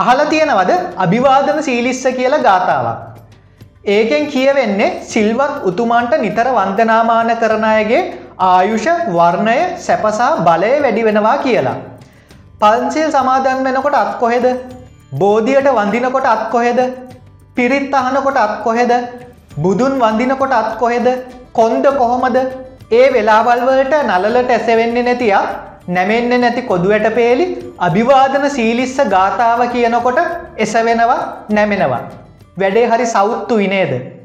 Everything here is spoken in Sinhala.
අහල තියෙනවද? අභිවාදන සීලිස්ස කියල ගාථාවක්. ඒකෙන් කියවෙන්නේ සිල්වත් උතුමන්ට නිතර වන්දනාමාන කරනයගේ ආයුෂ වර්ණය සැපසා බලය වැඩි වෙනවා කියලා. පන්සිල් සමාදන් වෙනකොට අත් කොහෙද? බෝධියට වඳිනකොට අත් කොහෙද? පිරිත් අහනකොට අත් කොහෙද? බුදුන් වඳිනකොට අත් කොහෙද? කොන්ද කොහොමද? ඒ වෙලාවල්වලට නලලට ඇසවෙන්නේ නැතියක් නැමෙන්න නැති කොදුවට පේලි අභිවාදන සීලිස්ස ගාථාව කියනකොට එසවෙනවා නැමෙනවා. වැඩේ හරි සෞත්තු විනේද.